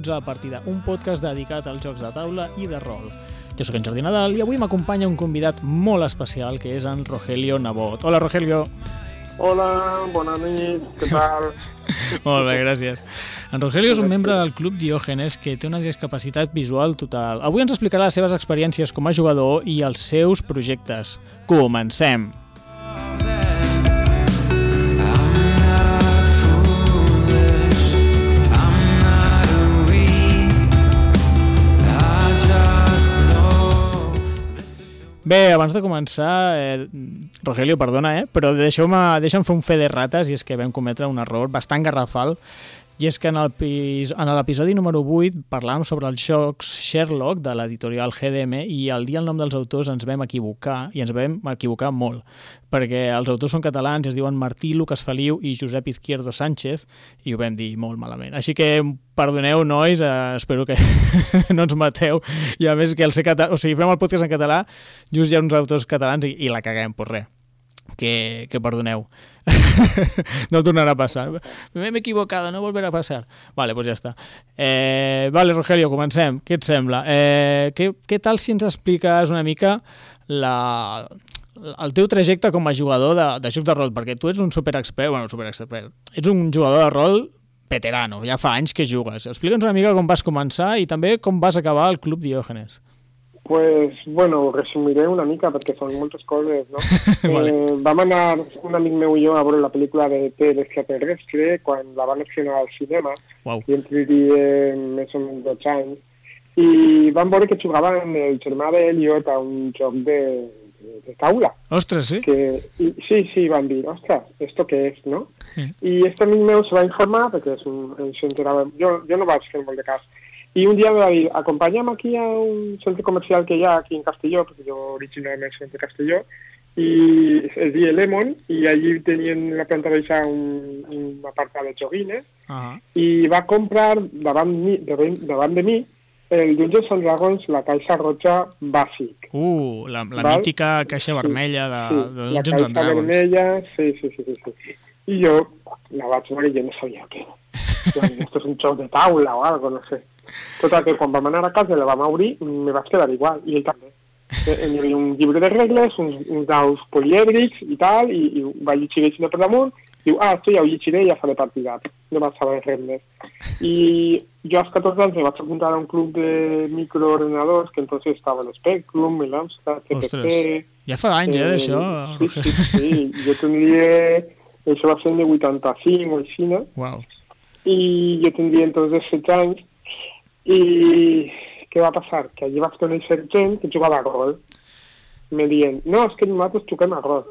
Benvinguts a La Partida, un podcast dedicat als jocs de taula i de rol. Jo sóc en Jordi Nadal i avui m'acompanya un convidat molt especial que és en Rogelio Nabot. Hola, Rogelio. Hola, bona nit, què tal? Molt bé, gràcies. En Rogelio és un membre del Club Diògenes que té una discapacitat visual total. Avui ens explicarà les seves experiències com a jugador i els seus projectes. Comencem! Bé, abans de començar, eh, Rogelio, perdona, eh, però deixeu-me deixa'm fer un fe de rates i és que vam cometre un error bastant garrafal i és que en l'episodi número 8 parlàvem sobre els jocs Sherlock de l'editorial GDM i al dir el nom dels autors ens vam equivocar i ens vam equivocar molt perquè els autors són catalans i es diuen Martí Lucas Feliu i Josep Izquierdo Sánchez i ho vam dir molt malament. Així que perdoneu, nois, eh, espero que no ens mateu i a més que el ser català, o sigui, fem el podcast en català just hi ha uns autors catalans i, i la caguem, pues res que, que perdoneu. no tornarà a passar. M'he equivocado, no volverà a passar. Vale, pues ja està. Eh, vale, Rogelio, comencem. Què et sembla? Eh, què, què tal si ens expliques una mica la, el teu trajecte com a jugador de, de jocs de rol? Perquè tu ets un superexpert, bueno, superexpert, ets un jugador de rol veterano, ja fa anys que jugues. Explica'ns una mica com vas començar i també com vas acabar al Club Diògenes. Pues, bueno, resumiré una mica perquè són moltes coses, no? Vale. eh, vam anar, un amic meu i jo, a veure la pel·lícula de T l'extraterrestre quan la van estrenar al cinema Uau. i ens diríem més o menys 12 anys i vam veure que jugaven el germà d'Eliot a un joc de, de taula Ostres, sí? que y, sí, sí, van dir, ostras, ¿esto qué es, no? Sí. Y este amic meu se va informar, perquè és un, s'enterava, jo, jo no vaig fer molt de cas, i un dia em va dir, acompanya'm aquí a un centre comercial que hi ha aquí en Castelló, perquè jo originalment soc de Castelló, i es diu Lemon, i allí tenien la planta baixa un, un apartat de joguines, Ah, i va comprar davant, mi, davant, davant de mi el Dungeons and Dragons, la caixa roja bàsic. Uh, la, la Val? mítica caixa vermella de, Sí, de la Dungeons and caixa Dragons. vermella, sí, sí, sí, sí, sí. I jo la vaig veure i jo no sabia què era. Esto és un joc de taula o algo, no sé. Total, que quan vam anar a casa i la vam obrir, me vaig quedar igual, i ell també. Eh, Hi havia un llibre de regles, uns, uns daus polièdrics i tal, i, i va llegir així per damunt, diu, ah, esto ja ho llegiré i ja faré partida. No vaig saber res més. I jo als 14 anys me vaig apuntar a un club de microordenadors, que entonces estava el Spectrum, el Amstrad, CPC... ja fa anys, eh, d'això. Sí, sí, sí, jo tindria... Això va ser de 85 o així, no? Uau. I jo tindria entonces 16 anys i què va passar? Que allí vaig conèixer gent que jugava a rol. Me dient, no, és que nosaltres toquem a rol.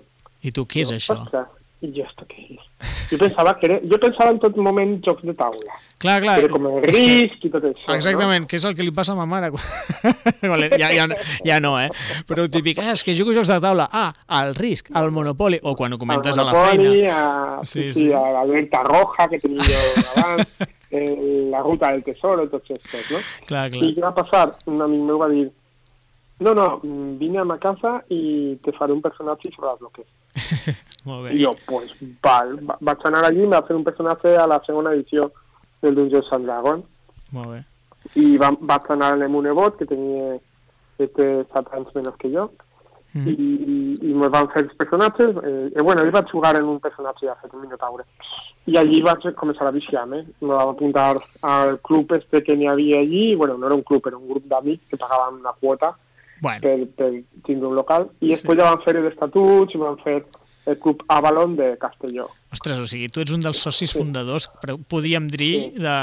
I tu, què és Jo, això? "Ostres, I jo, esto què és? Jo pensava que era... Jo pensava en tot moment jocs de taula. Clar, clar. Era com el és que- risc i tot això, Exactament, que és el que li passa a ma mare. quan- ja, ja, ja no, eh? Però el típic, eh, és que jugo jocs de taula. Ah, al risc, al Monopoli, o quan ho no? comentes Al a la feina. A, Sí, sí, sí. a l'alerta roja que tenia jo abans, eh, la ruta del tesoro i tots aquests, no? Clar, I clar. què va passar? Un amic meu va dir no, no, mm, vine a ma casa i te faré un personatge i sabràs el que és. Molt bé. I jo, pues, val, va- vaig anar allí i em va fer un personatge a la segona edició del Dungeons and Dragons. Molt bé. I va, vaig anar amb un nebot que tenia 7, 7 anys menys que jo Mhm. i, i me van fer els personatges eh, i bueno, jo vaig jugar en un personatge ja fet un minotaure i allí vaig començar a viciar-me me vam apuntar al club este que n'hi havia allí bueno, no era un club, era un grup d'amics que pagaven una quota Bueno, per, per tindre un local i Sí. després ja van fer d'estatuts i van fer el club Avalon de Castelló ostres, o sigui, tu ets un dels socis fundadors, però podríem dir, Sí. de,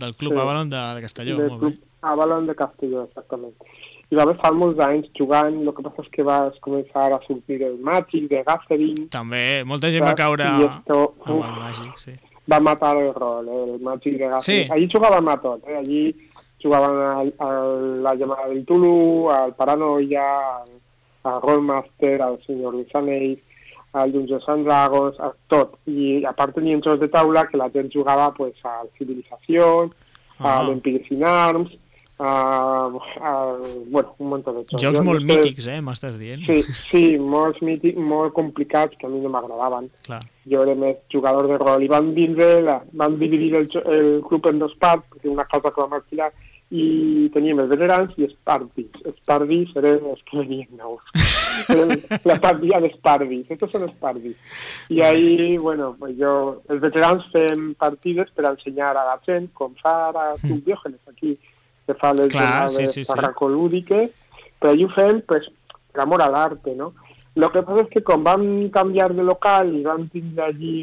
del Club Sí. Avalon de, de Castelló. del club. Avalon de Castelló, exactament. I va haver fa molts anys jugant, el que passa és que vas començar a sortir el Magic, de Gathering, També, molta gent va caure esto, amb uf. el màgic, sí. va matar el rol, eh, el Magic de Gathering. Sí. Allí jugàvem a tot, eh? allí jugaven a, a la llamada del Tulu, al Paranoia, al, al Rollmaster, al Senyor Anells, al Dungeons and Dragons, a tot. I a part tenien jocs de taula que la gent jugava pues, a Civilització, a Ah. l'Empires in Arms, a, a, bueno, un munt de jocs. Jocs Jo molt sé- mítics, eh, m'estàs dient? Sí, sí, molts mítics, molt complicats que a mi no m'agradaven. Jo era més jugador de rol i van vindre, la, van dividir el, el club en dos parts, perquè una casa que vam alquilar, i teníem els veterans i els pardis. Els pardis eren els que venien nous. La partida dels pardis, estos són els pardis. I ahí, bueno, pues jo, els veterans fem partides per ensenyar a la gent, com fa ara tu, Diògenes, aquí, que fa les Clar, jornades sí, sí, però allí ho fem pues, per amor a l'arte, no? Lo que passa és que quan vam canviar de local i vam tindre allí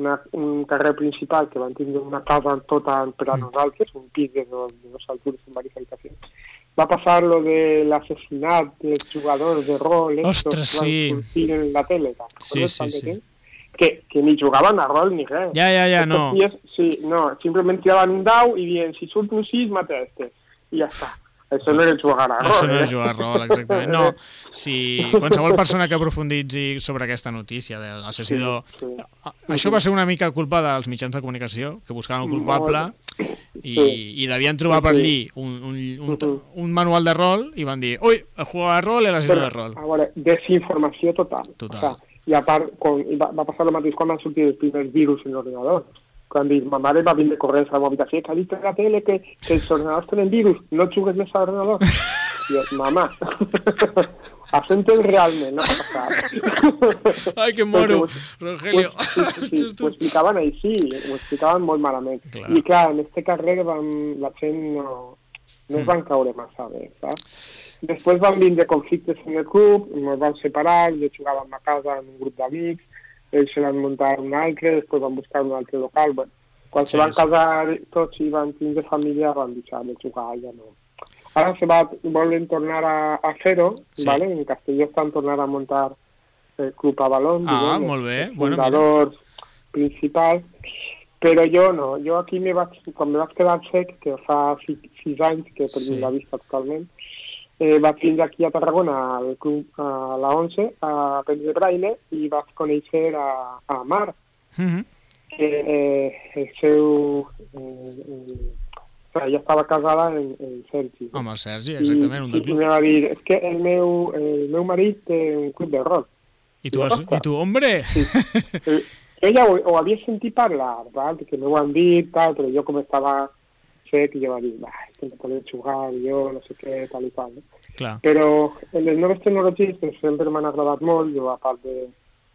una, un carrer principal que van tindre una casa tota per a nosaltres, un pis de dos, de dos altures en diverses habitacions, va passar lo de l'assassinat dels jugadors de rol Ostres, sí. en la tele, ¿te Sí, sí? Que, que ni jugaven a rol ni res. Ja, ja, ja, no. tíos, sí, no, simplement tiraven un dau i dient, si surt un 6, mata este. I ja està. Això no era jugar a rol. Això no eh? és jugar a rol, exactament. No, si qualsevol persona que aprofunditzi sobre aquesta notícia de l'assassinador... Sí, sí. Això va ser una mica culpa dels mitjans de comunicació, que buscaven un culpable i, Sí. i devien trobar per allí un, un, un, un manual de rol i van dir, ui, jugar a rol i l'assassinador de rol. A veure, desinformació total. Total. O sea, I a part, quan, va, va passar el mateix quan van sortir els primers virus en l'ordinador. Quan dic, ma mare va vindre corrents a la meva habitació, que ha dit a la tele que, que els ordinadors tenen virus, no jugues més a l'ordinador. I jo, mama, has entès realment, no ha passat. Ai, que moro, Perquè Rogelio. Pues, sí, sí, sí, ho explicaven així, ho explicaven molt malament. Clar. I clar, en este carrer vam, la gent no, no es van caure massa bé, saps? Després van vindre conflictes en el club, ens van separar, jo jugava a ma casa en un grup d'amics, ells se van muntar un altre, després van buscar un altre local, bueno, quan Sí, se van sí. casar tots i van tindre família van deixar de jugar, ja no. Ara se va, volen tornar a, a fer-ho, Sí. ¿vale? en Castelló estan tornant a muntar el Club Avalon, Ah, diguem, molt bé. Bueno, mira. fundadors principals, però jo no, jo aquí me vaig, quan me vaig quedar sec, que fa sis, sis anys que he perdut Sí. la vista totalment, eh, vaig vindre aquí a Tarragona al club, a la 11, a aprendre braille, i vaig conèixer a, a Mar, Mhm. que eh, el seu... Eh, eh, ella estava casada en, en Sergi. Amb el Sergi, exactament, un I, del i club. me va dir, és que el meu, el meu marit té un club de rock. I tu, has, i tu hombre? Eh, ella ho, ho havia sentit parlar, val? que m'ho han dit, tal, però jo com estava sec, jo va dir, va, que no podem jugar, jo no sé què, tal i tal. No? Clar. Però les noves tecnologies que sempre m'han agradat molt, jo a part de,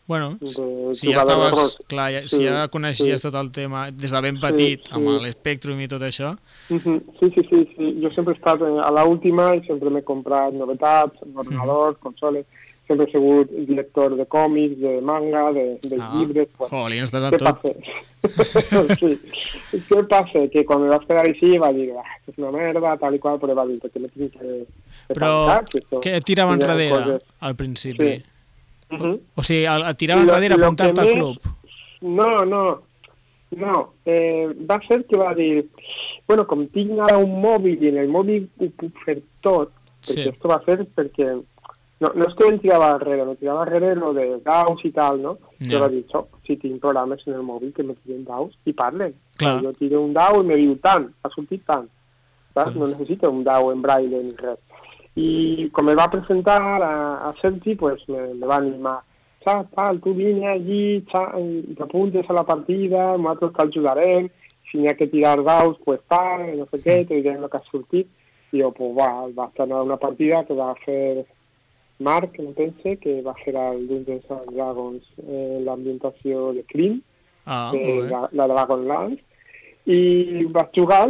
Bueno, de si ja estaves, clar, ja, Sí, si ja coneixies sí. tot el tema des de ben Sí, petit, amb sí. l'Spectrum i tot això, Mhm, Sí, sí, sí, sí. Jo sempre he estat a l'última i sempre m'he comprat novetats, ordenadors, consoles. Sempre he sigut director de còmics, de manga, de, de Ah, llibres. Bueno, jolín, estàs a tot. passa? sí. Què passa? Que quan me vas quedar així va dir, ah, és una merda, tal i qual, però va dir, perquè no tinc que... que Però tancar, que esto tirava enrere coses". al principi? Sí. Mhm. O sigui, tirava I lo- enrere apuntar-te que al club. No, no, no. Eh, va ser que va dir, bueno, com tinc ara un mòbil i en el mòbil ho puc fer tot, Sí. perquè esto va ser perquè... No, no és que em tirava darrere, me tirava darrere lo de daus i tal, no? Ja. Jo va dir, "So, si tinc programes en el mòbil que me tiren daus i parlen. Clar. Jo tiro un dau i me diu tant, ha sortit tant. Saps? Clar. No necessito un dau en braille ni res. I com me va presentar a, a Sergi, pues me, me va animar. Saps, tal, tu vine allí, xa- i t'apuntes a la partida, nosaltres t'ajudarem, si n'hi ha que tirar daus, pues tal, no sé què, te direm el que ha sortit. I jo, pues va, va estar a una partida que va fer Marc, em pense, que va fer el Dungeons and Dragons eh, l'ambientació de Crim, Ah, bé. la, la Dragonlance, i vaig jugar,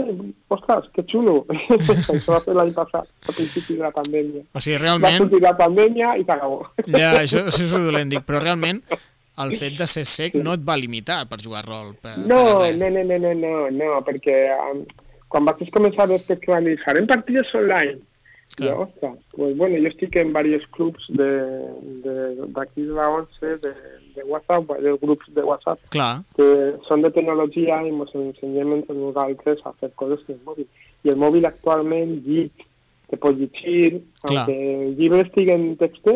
ostres, que xulo! Això va ser l'any passat, a principi de la pandèmia. O sigui, Va realment, sortir la pandèmia i t'acabó. ja, això, això és dolent, dic, però realment el fet de ser sec no et va limitar per jugar rol. Per, No, per no, no, no, no, no, no perquè um, quan vaig començar a veure que van dir, farem partides online. Clar. Jo, ostres, pues bueno, jo estic en diversos clubs de, de, d'aquí de la 11, de, de WhatsApp, dels grups de WhatsApp, Clar, que són de tecnologia i ens ensenyem entre nosaltres a fer coses en el mòbil. I el mòbil actualment llit, te pot llegir, Clar. aunque el llibre estigui en text,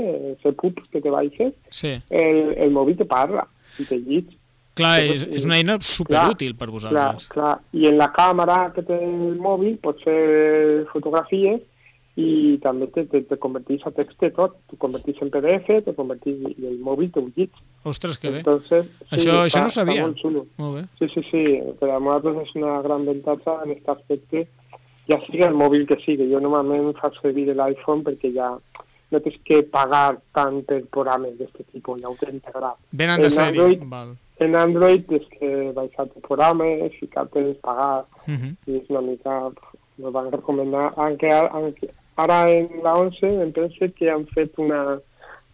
se pups que te baixes, sí. el, el mòbil te parla i te llit. Clar, és, és una eina superútil per Clar, vosaltres. clar. I en la càmera que té el mòbil pots fer fotografies i també te, te, te convertís a text tot. Te convertís en PDF, te convertís i el mòbil te ho llit. Ostres, que bé. Entonces, Això- això no ho està sabia. molt xulo. Molt bé. Sí, sí, sí. Per a nosaltres és una gran avantatge en aquest aspecte, ja sigui el mòbil que sigui. Jo normalment faig servir l'iPhone perquè ja no tens que pagar tant per programes d'aquest tipus, ja ho té integrat. Venen de En sèrie. Android- Val. En Android és que baixar-te programes, ficar-te pagar, Uh -huh. i és una mica... Nos van recomanar, aunque, aunque ara en la 11 em penso que han fet una...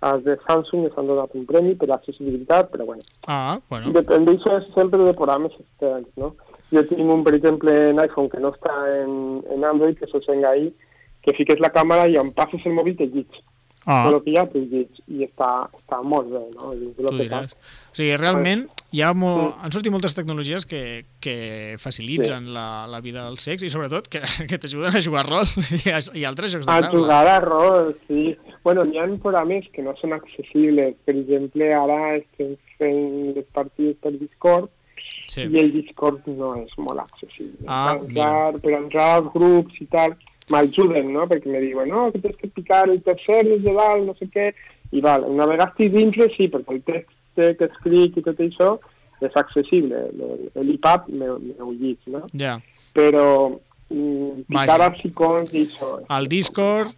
Els de Samsung ens han donat un premi per l'accessibilitat, però bueno, Ah, bueno. dependeix sempre de programes externs, no? Jo tinc un, per exemple, en iPhone que no està en, en Android, que se'ls ahí, que fiques la càmera i on passes el mòbil te llits. Ah, Però que ja te llits i està, està molt bé, no? És tu que diràs. O sigui, realment hi ha mo... han sortit moltes tecnologies que, que facilitzen la, la vida del sex i sobretot que, que t'ajuden a jugar a rol i, a, i altres jocs de A taula. jugar a rol, sí. Bueno, n'hi ha programes que no són accessibles. Per exemple, ara estem fent les partides per Discord Sí. i el Discord no és molt accessible. Ah, per, entrar, per entrar als grups i tal, m'ajuden, no? Perquè me diuen, no, que tens que picar el tercer des de dalt, no sé què, i val, una vegada estic dintre, sí, perquè el text que escric i tot això és accessible. El- L'IPAP m'ho llit, no? Ja. Però mm, picar Vaja. als icons i això... El Discord,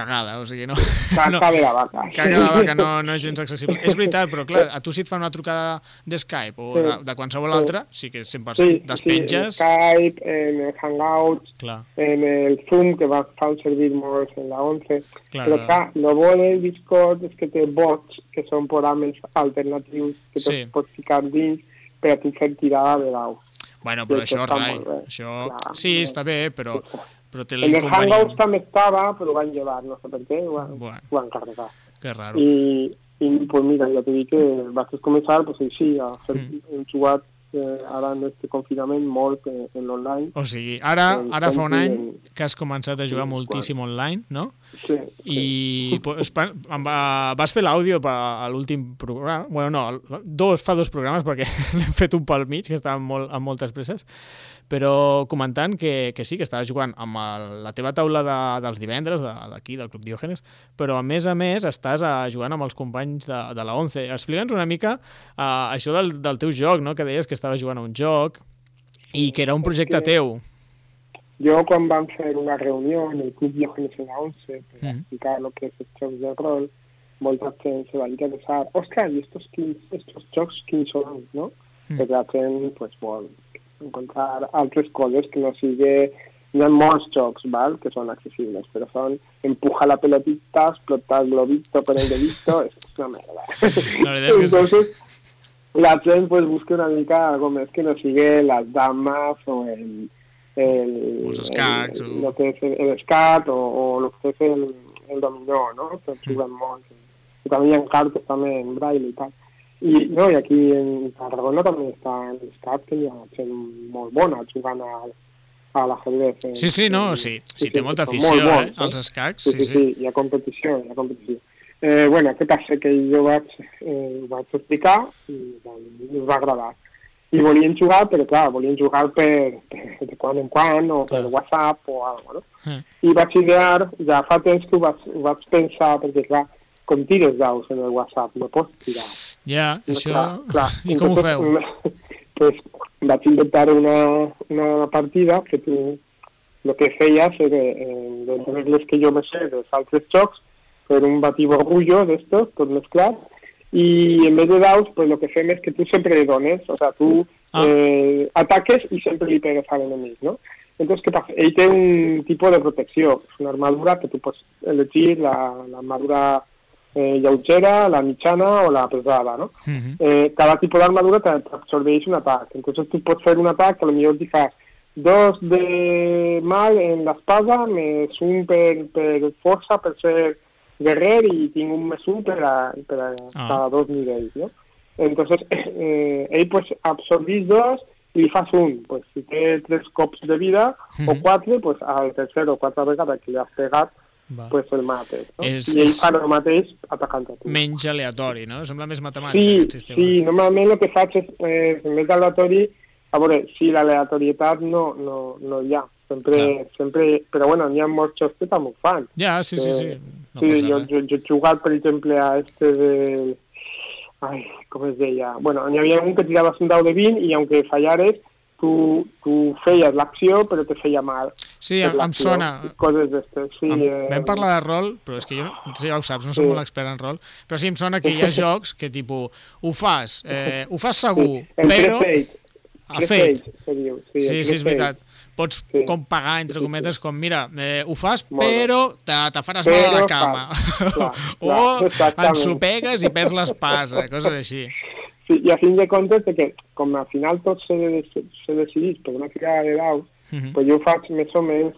cagada, o sigui, no... Caca no de la vaca. Caga de vaca no, no és gens accessible. És veritat, però clar, a tu si et fan una trucada de Skype o de, de qualsevol altra, sí que 100% Sí, despenges... sí, en Skype, en el Hangouts, Clar, en el Zoom, que va fan servir molt en la 11. Clar, Però clar. clar, lo bo del Discord és que té bots, que són programes alternatius que Sí. pots ficar dins per a tu fer tirada de daus. Bueno, però Sí, això, rai, això... Clar, Sí, bé. està bé, però, però té En el Hangouts també estava, però ho van llevar, no sé per què, ho van, Bueno. ho van carregar. Que raro. I, i pues mira, ja t'he dit que vaig començar pues, així, a fer, Mm. hem jugat eh, ara en este confinament molt en, en l'online. O sigui, ara, El ara fa un any que has començat a jugar Sí, moltíssim online, no? Sí, I pues, va, vas fer l'àudio per a l'últim programa, bueno, no, dos, fa dos programes perquè l'hem fet un pel mig, que estava molt, amb moltes presses, però comentant que, que sí, que estaves jugant amb el, la teva taula de, dels divendres, de- d'aquí, del Club Diògenes, però a més a més estàs uh, jugant amb els companys de, de la 11. Explica'ns una mica uh, això del, del teu joc, no? que deies que estaves jugant a un joc i que era un projecte que- teu. Jo quan vam fer una reunió en el Club Diògenes en la 11 per Mm. explicar lo que és els jocs de rol, molta gent se va interessar. Ostres, i estos, estos jocs quins són, no? Mm. Perquè la gent pues, vol encontrar altres coses que no sigui... Hi ha molts jocs, val?, que són accessibles, però són empuja la pelotita, explotar el globito con el dedito, és una merda. La veritat és que. Entonces, la gent pues, busca una mica algo més que no sigui las damas o el, el, Els escacs, el, o- lo que és el, o, o lo que és el, el dominó, no? Que juguen molt. I també hi ha cartes també en braille i tal. I, no, i aquí en Tarragona també està l'escat, que hi ha gent molt bona jugant a, a l'ajedrez. eh. Sí, sí, no, sí, sí, té molta són afició, molt eh, bons, als escacs, Sí, sí, sí, sí, hi ha competició, hi ha competició. Eh, bueno, què passa? Que jo vaig, eh, ho vaig explicar i doncs, els va agradar. I volien jugar, però clar, volien jugar per, per de quan en quan, o per. WhatsApp o alguna cosa, no? Eh. I vaig idear, ja fa temps que ho vaig, ho vaig pensar, perquè clar, com tires daus en el WhatsApp, no pots tirar. Ja, No, això... clar, clar. I com ho Entonces, feu? Pues vaig inventar una, una partida que tu el que feies era, eh, de les regles que jo me sé dels altres jocs, fer un batiborrullo d'estos, tot mesclat, i en vez de daus, pues lo que fem és que tu sempre li dones, o sea, tu Ah. eh, ataques i sempre li pegues a l'enemic, no? Entonces, què passa? Ell té un tipus de protecció, és una armadura que tu pots elegir la- l'armadura eh, lleugera, la mitjana o la pesada, no? Mhm. eh, cada tipus d'armadura t'absorbeix un atac. Entonces tu pots fer un atac que potser t'hi fas dos de mal en l'espada més un per, per força, per ser guerrer i tinc un més un per a, per a Ah. cada dos nivells, no? Entonces, eh, ell pues, absorbís dos i li fas un. Pues, si té tres cops de vida Mhm. o quatre, pues, al tercer o quatre vegades que li has pegat, Va. pues, el mates. No? És- I ell és- fa el mateix atacant a tu. Menys aleatori, no? Sembla més matemàtic Sí, aquest sistema. sí, normalment el que faig és, eh, en vez d'aleatori, a veure, sí, l'aleatorietat no, no, no hi ha. Sempre, Clar. sempre, però bueno, n'hi ha molts jocs que també ho fan. Ja, sí, sí, sí. Eh, No sí, jo, jo, jo he jugat, per exemple, a este de... Ai, com es deia? Bueno, n'hi havia un que tiraves un dau de 20 i aunque fallares, tu, tu feies l'acció però te feia mal. Sí, em, em sona... Coses d'estes, sí. Em, eh, vam parlar de rol, però és que jo, no, sí, ja ho saps, no soc Sí. molt expert en rol, però sí em sona que hi ha jocs que, tipus, ho fas, eh, ho fas segur, el però... Presage, A fet. Sí, Sí, sí, és veritat. Pots Sí. com pagar, entre Sí, sí. cometes, com, mira, eh, ho fas, Molt però te, te faràs mal a la Però cama. Clar, o clar, exactament. ensopegues i perds l'espasa, coses així. Sí, i a fin de comptes, de que com al final tot se, se, se decidís per una tirada de daus, Mhm. pues jo ho faig més o menys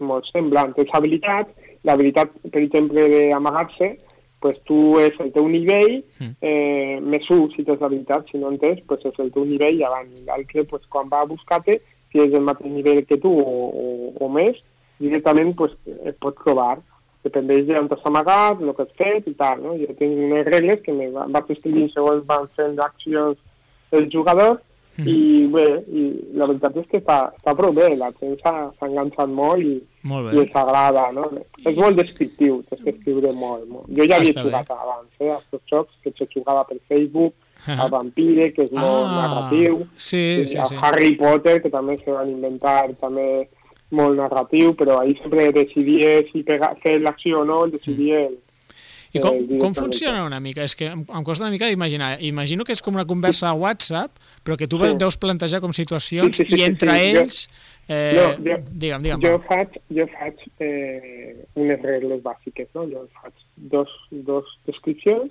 molt semblant. Tens habilitat, l'habilitat, per exemple, d'amagar-se, pues tu és el teu nivell, Mm. eh, més un si tens l'habilitat, si no en tens, pues és el teu nivell i avant. L'altre, pues, quan va a buscar-te, si és el mateix nivell que tu o, o, o més, directament pues, et pot trobar. Dependeix d'on t'has amagat, el que has fet i tal. No? Jo tinc unes regles que me va- vaig escrivint segons van fent accions el jugador Mhm. i bé, i la veritat és que està, està prou bé, la gent s'ha enganxat molt i, Molt i els agrada, no? És molt descriptiu, tens que escriure molt, molt. Jo ja havia Està bé. jugat abans, eh, a aquests jocs que se jugava per Facebook, Ah. a Vampire, que és molt narratiu, sí, sí, a sí. Harry Potter, que també se van inventar també molt narratiu, però ahir sempre decidia si pegar, fer l'acció o no, decidia el, I com, eh, com funciona una mica? És que em, em costa una mica d'imaginar. Imagino que és com una conversa a WhatsApp, però que tu Sí. deus plantejar com situacions Sí, sí, sí, i sí, entre sí. Jo- ells... Eh, No, jo- digue'm, digue'm. Jo faig, jo faig eh, unes regles bàsiques, no? Jo faig dos, dos descripcions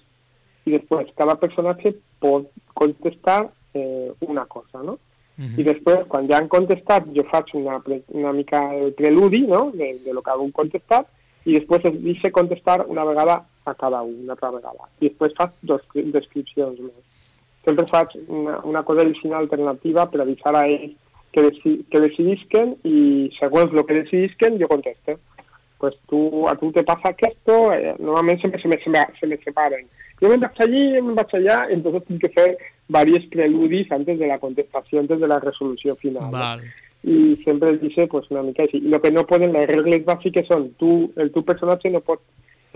i després cada personatge pot contestar eh, una cosa, no? Mhm. I després, quan ja han contestat, jo faig una, una mica el preludi, no?, de, de lo que han contestat, i després es deixa contestar una vegada a cada un, una altra vegada. I després faig dos cri- descripcions més. Sempre faig una, una cosa addicional alternativa per avisar a ells que, deci que decidisquen i segons el que decidisquen jo contesto. Pues tú, a tu te pasa esto, eh, normalmente siempre se me, se, me, se me separan. Yo me vaig allí, yo me vaig allá, entonces tengo que hacer varios preludis antes de la contestación, antes de la resolución final. ¿no? Y siempre dice pues una mica així. Lo que no poden, les regles bàsiques són tu, el tu personatge no pot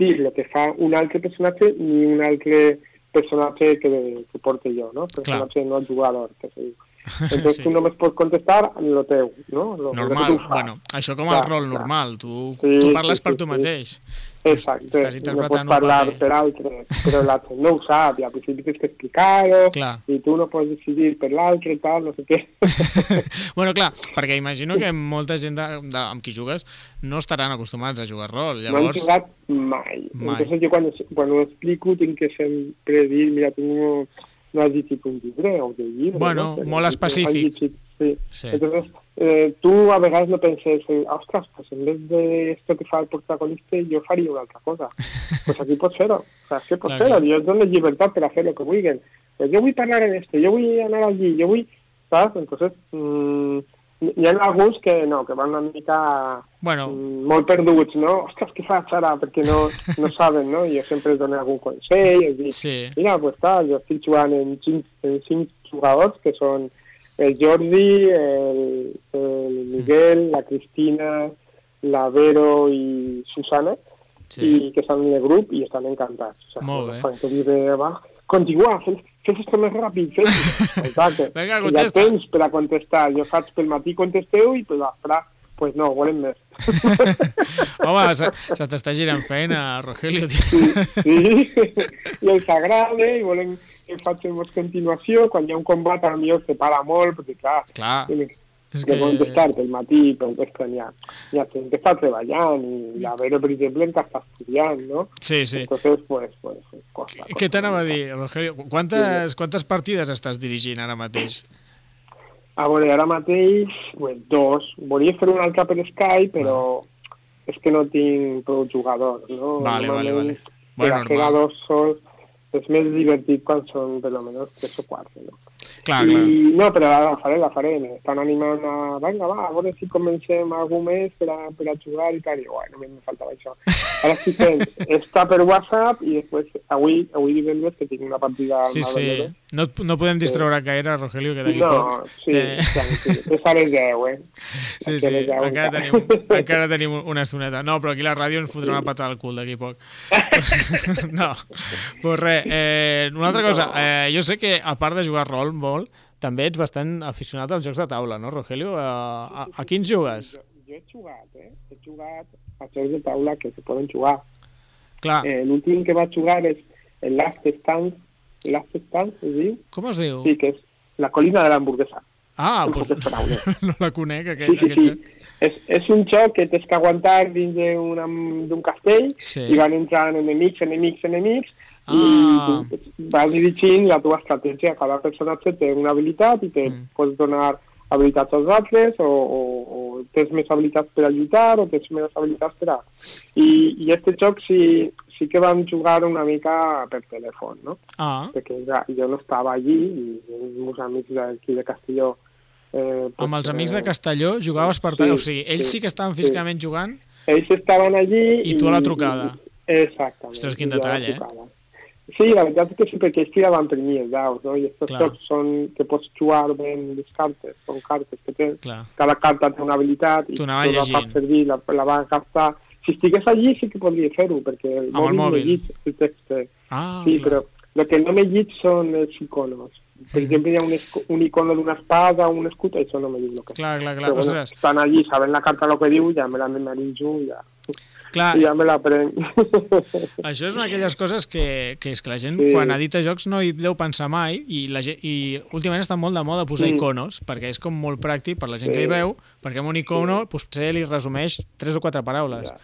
dir el que fa un altre personatge ni un altre personatge que, que porte jo, no? Personatge no jugador, que se diu. Entonces Sí. tu només pots contestar lo teu, no? Lo, lo Normal, fas. bueno, això com Clar, el rol clar. normal, tu, Sí, tu parles sí, per tu sí. mateix. Exacte, no pots parlar paper. per altre, però l'altre no ho sap, i al principi tens que explicar-ho, i tu no pots decidir per l'altre i tal, no sé què. bueno, clar, perquè imagino que molta gent de, de, amb qui jugues no estaran acostumats a jugar rol. No han Llavors, jugat mai. Mai. Entonces yo cuando, cuando explico tengo que sempre dir, mira, tengo, no has llegit un llibre o de llibre. Bueno, no? Molt específic. llegit, sí. Sí. Entonces, eh, tu a vegades no penses, ostres, pues en vez de esto que fa el protagonista, jo faria una altra cosa. pues aquí pots fer-ho. O sea, que pots fer-ho. clar. Jo et dono llibertat per a fer el que vulguin. Pues jo vull parlar en esto, jo vull anar allí, jo vull... Saps? Entonces, mm, hi ha alguns que no, que van una mica bueno, mm, molt perduts, no? Ostres, què faig ara? Perquè no, no saben, no? Jo sempre els dono algun consell, els dic, sí. mira, pues tal, jo estic jugant en cinc, en cinc jugadors, que són el Jordi, el, el Miguel, la Cristina, la Vero i Susana, Sí. i que estan en el grup i estan encantats. O sigui, Molt bé. Tu dius, va, continua, fes, fes esto més ràpid, fes Exacte. Vinga, contesta. Ja tens per a contestar. Jo faig pel matí contesteu i per l'astre, pues no, volem més. Home, se, se t'està girant feina, Rogelio. Tio. sí, i els agrada i volen que facin més continuació. Quan hi ha un combat, a millor se para molt, perquè clar, Clar, és que... contestar pel matí, pel vespre n'hi ha, ha gent que està treballant i la Vero, per exemple, que està estudiant, no? Sí, sí. Entonces, pues, pues, costa, costa. Què t'anava a dir, Rogelio? Quantes, quantes partides estàs dirigint ara mateix? A veure, ara mateix, pues, dos. Volia fer una altra per Skype, però és que no tinc prou jugadors, no? Vale, vale, Normalment, vale. Bueno, per normal. dos sols és més divertit quan són per almenys tres o quatre, no? Clar, I, clar. no, però la faré, la faré. Estan animant a... Vinga, va, a veure si comencem algú més per a, per a jugar i tal. I, bueno, només me faltava això. Ara estic fent està per WhatsApp i després, avui, avui divendres, que tinc una partida al Sí, sí. No, no podem distraure gaire, Rogelio, que d'aquí No, poc... sí, té- tranquil. És a les 10, eh? Sí, sí, a les 10 encara tenim, encara tenim una estoneta. No, però aquí la ràdio ens fotrà una patada al cul d'aquí poc. no, pues res, eh, una altra cosa, eh, jo sé que a part de jugar rol molt, també ets bastant aficionat als jocs de taula, no, Rogelio? A, a, a quins jugues? Jo, jo he jugat, eh? He jugat a jocs de taula que se poden jugar. Clar, Eh, L'últim que vaig jugar és el Last Stand, Last Stand, es diu? com es diu? Sí, que és la colina de l'hamburguesa. Ah, doncs paraules. no la conec, Sí, aquest, sí, aquest sí. joc. És, és un joc que tens que aguantar dins d'un castell Sí. i van entrant enemics, enemics, enemics Ah. i vas dirigint la teva estratègia. Cada personatge té una habilitat i te Mm. pots donar habilitats als altres o, o, o tens més habilitats per a lluitar o tens més habilitats per a... I, i este joc sí, sí que vam jugar una mica per telèfon, no? Ah, Perquè ja, jo no estava allí i els meus amics d'aquí de Castelló eh, amb els amics eh, de Castelló jugaves per sí, tal... o sigui, ells sí, sí que estaven sí. físicament jugant ells estaven allí... I tu a la trucada. I, exactament. Ostres, quin detall, eh? trucada. Sí, la veritat és que sí, perquè ells tiraven per mi els daus, no? I estos Clar. jocs són que pots jugar ben les cartes, són cartes que tens, Clar. cada carta té una habilitat i Tu la fas servir, la, la vas gastar. Si estigués allí sí que podria fer-ho, perquè el Amb el mòbil, mòbil. llig el text. Ah, sí, clar. però el que no me llig són els iconos. Per Mhm. exemple, hi ha un, un icono d'una espada, un escut, això no me llig el que és. Clar, clar, clar. Però bueno, Ostres, estan allí, saben la carta el que diu, ja me la memoritzo ja, clar, i ja me la prenc. Això és una d'aquelles coses que, que és que la gent Sí. quan edita jocs no hi deu pensar mai i, la gent, i últimament està molt de moda posar Mm. iconos perquè és com molt pràctic per la gent Sí. que hi veu perquè amb un icono potser li resumeix tres o quatre paraules Ja.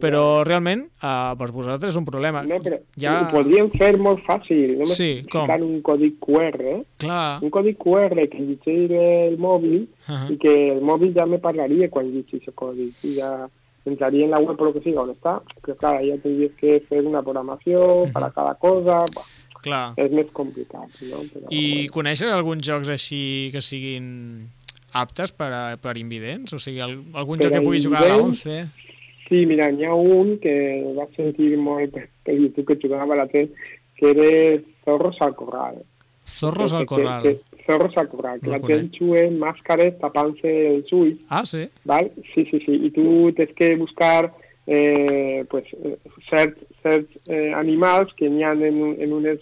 però realment uh, per vosaltres és un problema No, però ja... ho podríem fer molt fàcil, només Sí, com? ficant un codi QR, eh? clar un codi QR que llegeix el mòbil uh i que el mòbil ja me parlaria quan llegeix el codi i ja entraria en la web o lo que siga on està, però clar, ja tindries que fer una programació per a cada cosa, bah, clar és més complicat, no? Però, i coneixes alguns jocs així que siguin aptes per, a, per invidents? O sigui, al- algun Per joc que pugui jugar a la invidents? 11? Sí, mira, n'hi ha un que va sentir molt per, YouTube que jugava a la tele, que era Zorros al Corral. Zorros Que- al que- corral. Que, zorros Corral, que No la el ulls, Ah, sí? ¿vale? Sí, sí, sí. Y tú tienes que buscar eh, pues eh, certs, certs eh, animals que ha en, en, unes,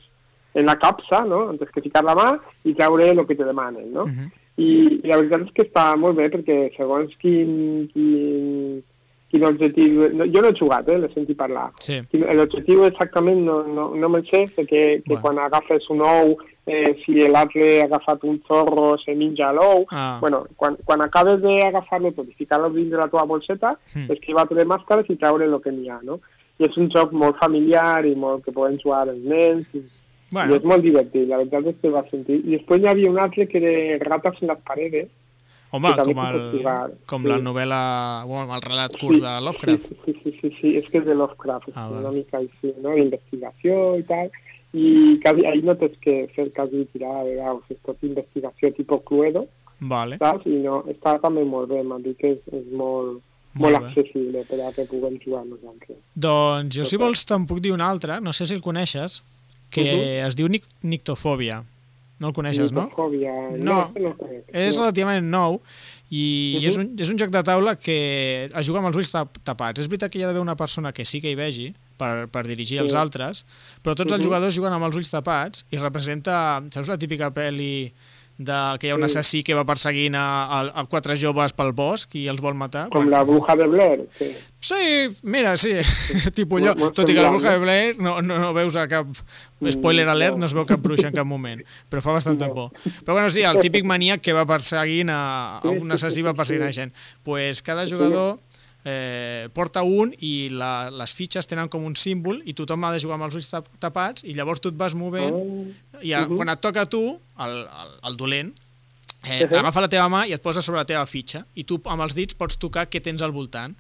en la capsa, no? Antes que ficar la mà i treure el que te demanen, no? Uh -huh. I, I la veritat és que està molt bé perquè segons quin, quin, quin objectiu... No, jo no he jugat, eh? L'he sentit parlar. Sí. L'objectiu exactament no, no, no me'l sé, perquè que Bueno. quan agafes un ou, eh, si l'altre ha agafat un zorro, se menja l'ou. Ah. Bueno, quan, quan acabes d'agafar-lo tot i ficar-lo dins de la teva bolseta, mm. esquivar-te de màscares i treure el que n'hi ha, no? I és un joc molt familiar i molt que poden jugar els nens i, Bueno. i és molt divertit, la veritat és que va sentir. I després hi havia un altre que era Ratas en les paredes, Home, com, el, com sí. la novel·la, bueno, el relat curt de Lovecraft. Sí, sí, sí, sí, sí, és que és de Lovecraft, Ah, val. una mica així, no?, d'investigació i tal, i quasi, ahí no tens que fer quasi tirada de daus, és tot investigació tipus Cluedo, Vale. saps? I no, està també molt bé, m'han dit que és, és molt, Molt molt, accessible per a que puguem jugar nosaltres. Doncs jo, si vols, te'n puc dir un altre, no sé si el coneixes, que es diu Nic Nictofòbia. No el coneixes, no? Nictofòbia, No, no, no, És no. relativament nou i Mhm. és, un, és un joc de taula que es juga amb els ulls tap tapats. És veritat que hi ha d'haver una persona que sí que hi vegi per, per dirigir els Sí. altres, però tots els Mhm. jugadors juguen amb els ulls tapats i representa, saps la típica pel·li de que hi ha un Sí. assassí que va perseguint a, a, a quatre joves pel bosc i els vol matar? Com la bruja de Blair, sí. Sí, mira, sí, tipus allò. Tot i que la bruja de no? Blair no, no, no veus a cap... Spoiler Mm, alert, no. es veu cap bruixa en cap moment, però fa bastanta No. por. Però bueno, sí, el típic maníac que va perseguint a, a Sí, un sí, assassí sí, va sí, perseguint a sí. gent. pues cada jugador eh, porta un i la, les fitxes tenen com un símbol i tothom ha de jugar amb els ulls tap- tapats i llavors tu et vas movent Ah, i a, Mhm. quan et toca a tu, el, el, el dolent, eh, Mhm. agafa la teva mà i et posa sobre la teva fitxa i tu amb els dits pots tocar què tens al voltant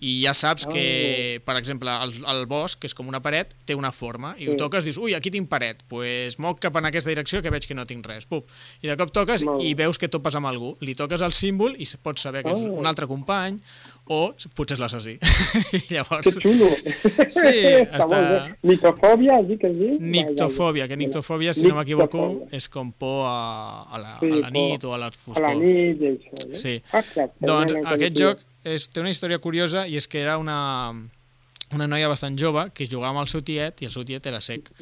i ja saps Ah. que, per exemple, el, el bosc, que és com una paret, té una forma, i ho Sí. toques, dius, ui, aquí tinc paret, doncs pues moc cap en aquesta direcció que veig que no tinc res. Pup. I de cop toques i veus que topes amb algú. Li toques el símbol i pots saber que és Ah. un altre company o potser és l'assassí. I Que llavors... xulo. Sí, està... Nictofòbia, has dit que es diu? Nictofòbia, que nictofòbia, si no m'equivoco, és com por a, a, la, Sí, a la por nit o a la A foscor. la nit això, no? Sí. Ostres, Doncs no, no, aquest joc és, té una història curiosa i és que era una, una noia bastant jove que jugava amb el seu tiet i el seu tiet era sec.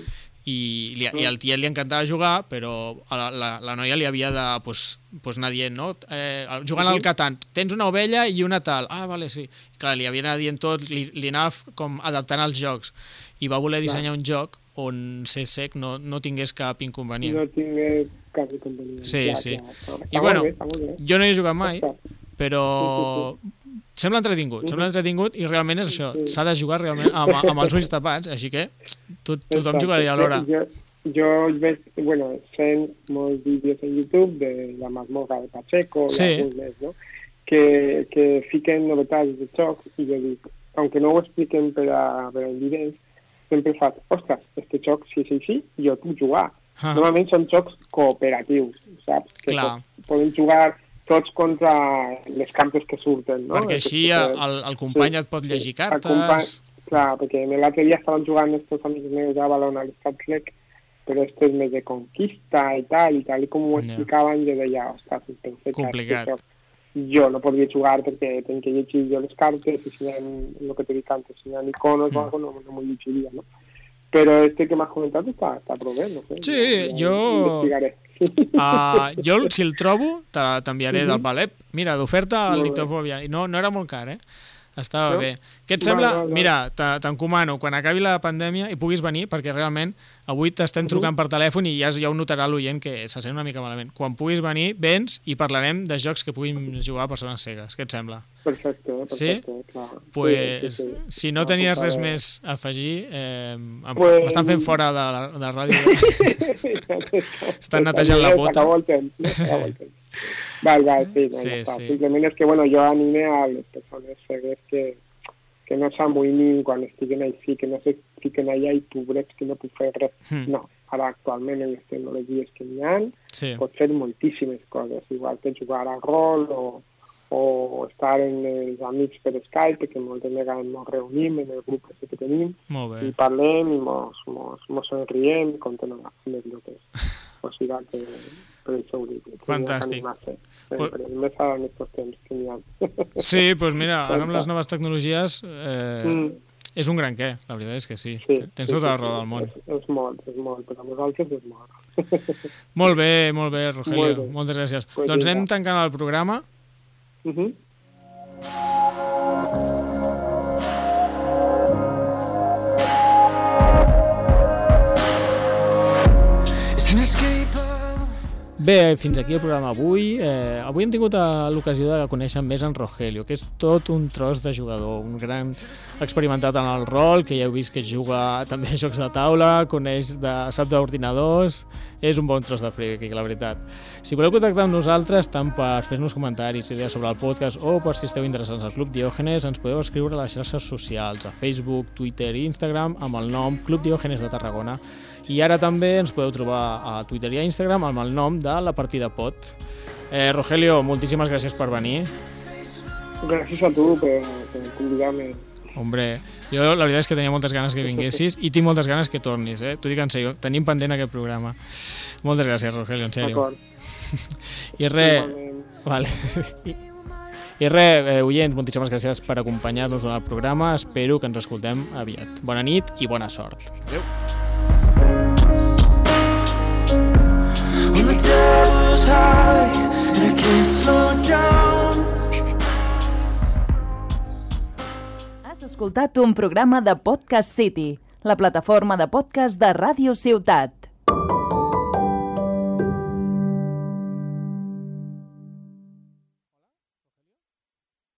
I, li, i al tiet li encantava jugar, però a la, la, la noia li havia de pues, pues anar dient, no? Eh, jugant al Catan, tens una ovella i una tal. Ah, vale, sí. I, clar, li havia d'anar dient tot, li, li anava com adaptant als jocs. I va voler dissenyar un joc on ser sec no, no tingués cap inconvenient. No tinc cap inconvenient. Sí, clar, sí. clar, I bueno, bé. Jo no hi he jugat mai, però sembla entretingut, sembla entretingut i realment és això, Sí. s'ha de jugar realment amb, amb els ulls tapats, així que tot, tothom jugaria alhora. Jo, jo veig, bueno, sent molts vídeos en YouTube de la mazmorra de Pacheco Sí. més, no? Que, que fiquen novetats de jocs i jo dic, aunque no ho expliquen per a, per a invidents, sempre faig, ostres, este joc, si és així, jo puc jugar. Ah. Normalment són jocs cooperatius, saps? Que Clar. poden jugar tots contra les campes que surten, no? Perquè així Que- el, el company et pot llegir el company- cartes... Clar, perquè l'altre dia estaven jugant estos amics meus a Balón al Star Trek, però esto és més de conquista i tal, i tal i com ho explicaven, jo deia, ostres, pensé que Complicat. això jo no podria jugar perquè tenc que llegir jo les cartes i si hi ha, el que t'he dit antes, si hi ha iconos Mm. o algo, no, no m'ho llegiria, no? Però este que m'has comentat està, està prou bé, no sé. Sí, jo- Investigaré. Uh, jo, si el trobo, te- t'enviaré Mhm. del Palep. Mira, d'oferta. Nictofòbia. I no, no era molt car, eh? Estava No? bé. Què et sembla? val, val. Mira, te- t'encomano, quan acabi la pandèmia i puguis venir, perquè realment avui t'estem trucant per telèfon i ja, ja ho notarà l'oient que se sent una mica malament. Quan puguis venir, vens i parlarem de jocs que puguin jugar persones cegues. Què et sembla? Perfecte, Sí? perfecte, clar. Pues, Sí, sí, sí. si no No, tenies res més a afegir, eh, em- Pues- m'estan fent fora de la, de la ràdio. Estan netejant la bota. S'acabó el temps, no? S'acabó el temps. Val, val, sí, no, Sí, ja està. sí. Simplement és que, bueno, jo anime a les persones cegues que, que no s'amoïnin quan estiguen així, que no se fiquen allà i pobrets que no puc fer res. Hmm. No, ara actualment en les tecnologies que hi ha Sí. pots fer moltíssimes coses, igual que jugar a rol o, o estar en els amics per Skype, que moltes vegades ens reunim en el grup que tenim, i parlem i mos, mos, mos enriem i contem anècdotes. O sigui que per això ho dic. Fantàstic. Sempre, més ara en aquests temps que n'hi ha. Sí, doncs pues mira, ara amb les noves tecnologies eh, Mm. és un gran què, la veritat és que sí. Sí, Tens sí, tota la raó sí. del món. És, és molt, és molt, per a vosaltres és molt. Molt bé, molt bé, Rogelio. Molt bé. Moltes gràcies. Pues doncs anem tancant el programa. Uh -huh. Bé, fins aquí el programa avui. Eh, avui hem tingut eh, l'ocasió de conèixer més en Rogelio, que és tot un tros de jugador, un gran experimentat en el rol, que ja heu vist que juga també a jocs de taula, coneix de, sap d'ordinadors, és un bon tros de friki, la veritat. Si voleu contactar amb nosaltres, tant per fer-nos comentaris, idees sobre el podcast o per si esteu interessants al Club Diògenes, ens podeu escriure a les xarxes socials, a Facebook, Twitter i Instagram amb el nom Club Diògenes de Tarragona. I ara també ens podeu trobar a Twitter i a Instagram amb el nom de La Partida Pot. Eh, Rogelio, moltíssimes gràcies per venir. Gràcies a tu per, per convidar-me. Hombre, jo la veritat és que tenia moltes ganes que vinguessis i tinc moltes ganes que tornis, eh? T'ho dic en sèrio, tenim pendent aquest programa. Moltes gràcies, Rogelio, en sèrio. D'acord. I res, Igualment. Vale. I, i res, eh, oients, moltíssimes gràcies per acompanyar-nos en el programa. Espero que ens escoltem aviat. Bona nit i bona sort. Adéu. High slow down. Has escoltat un programa de Podcast City, la plataforma de podcast de Ràdio Ciutat.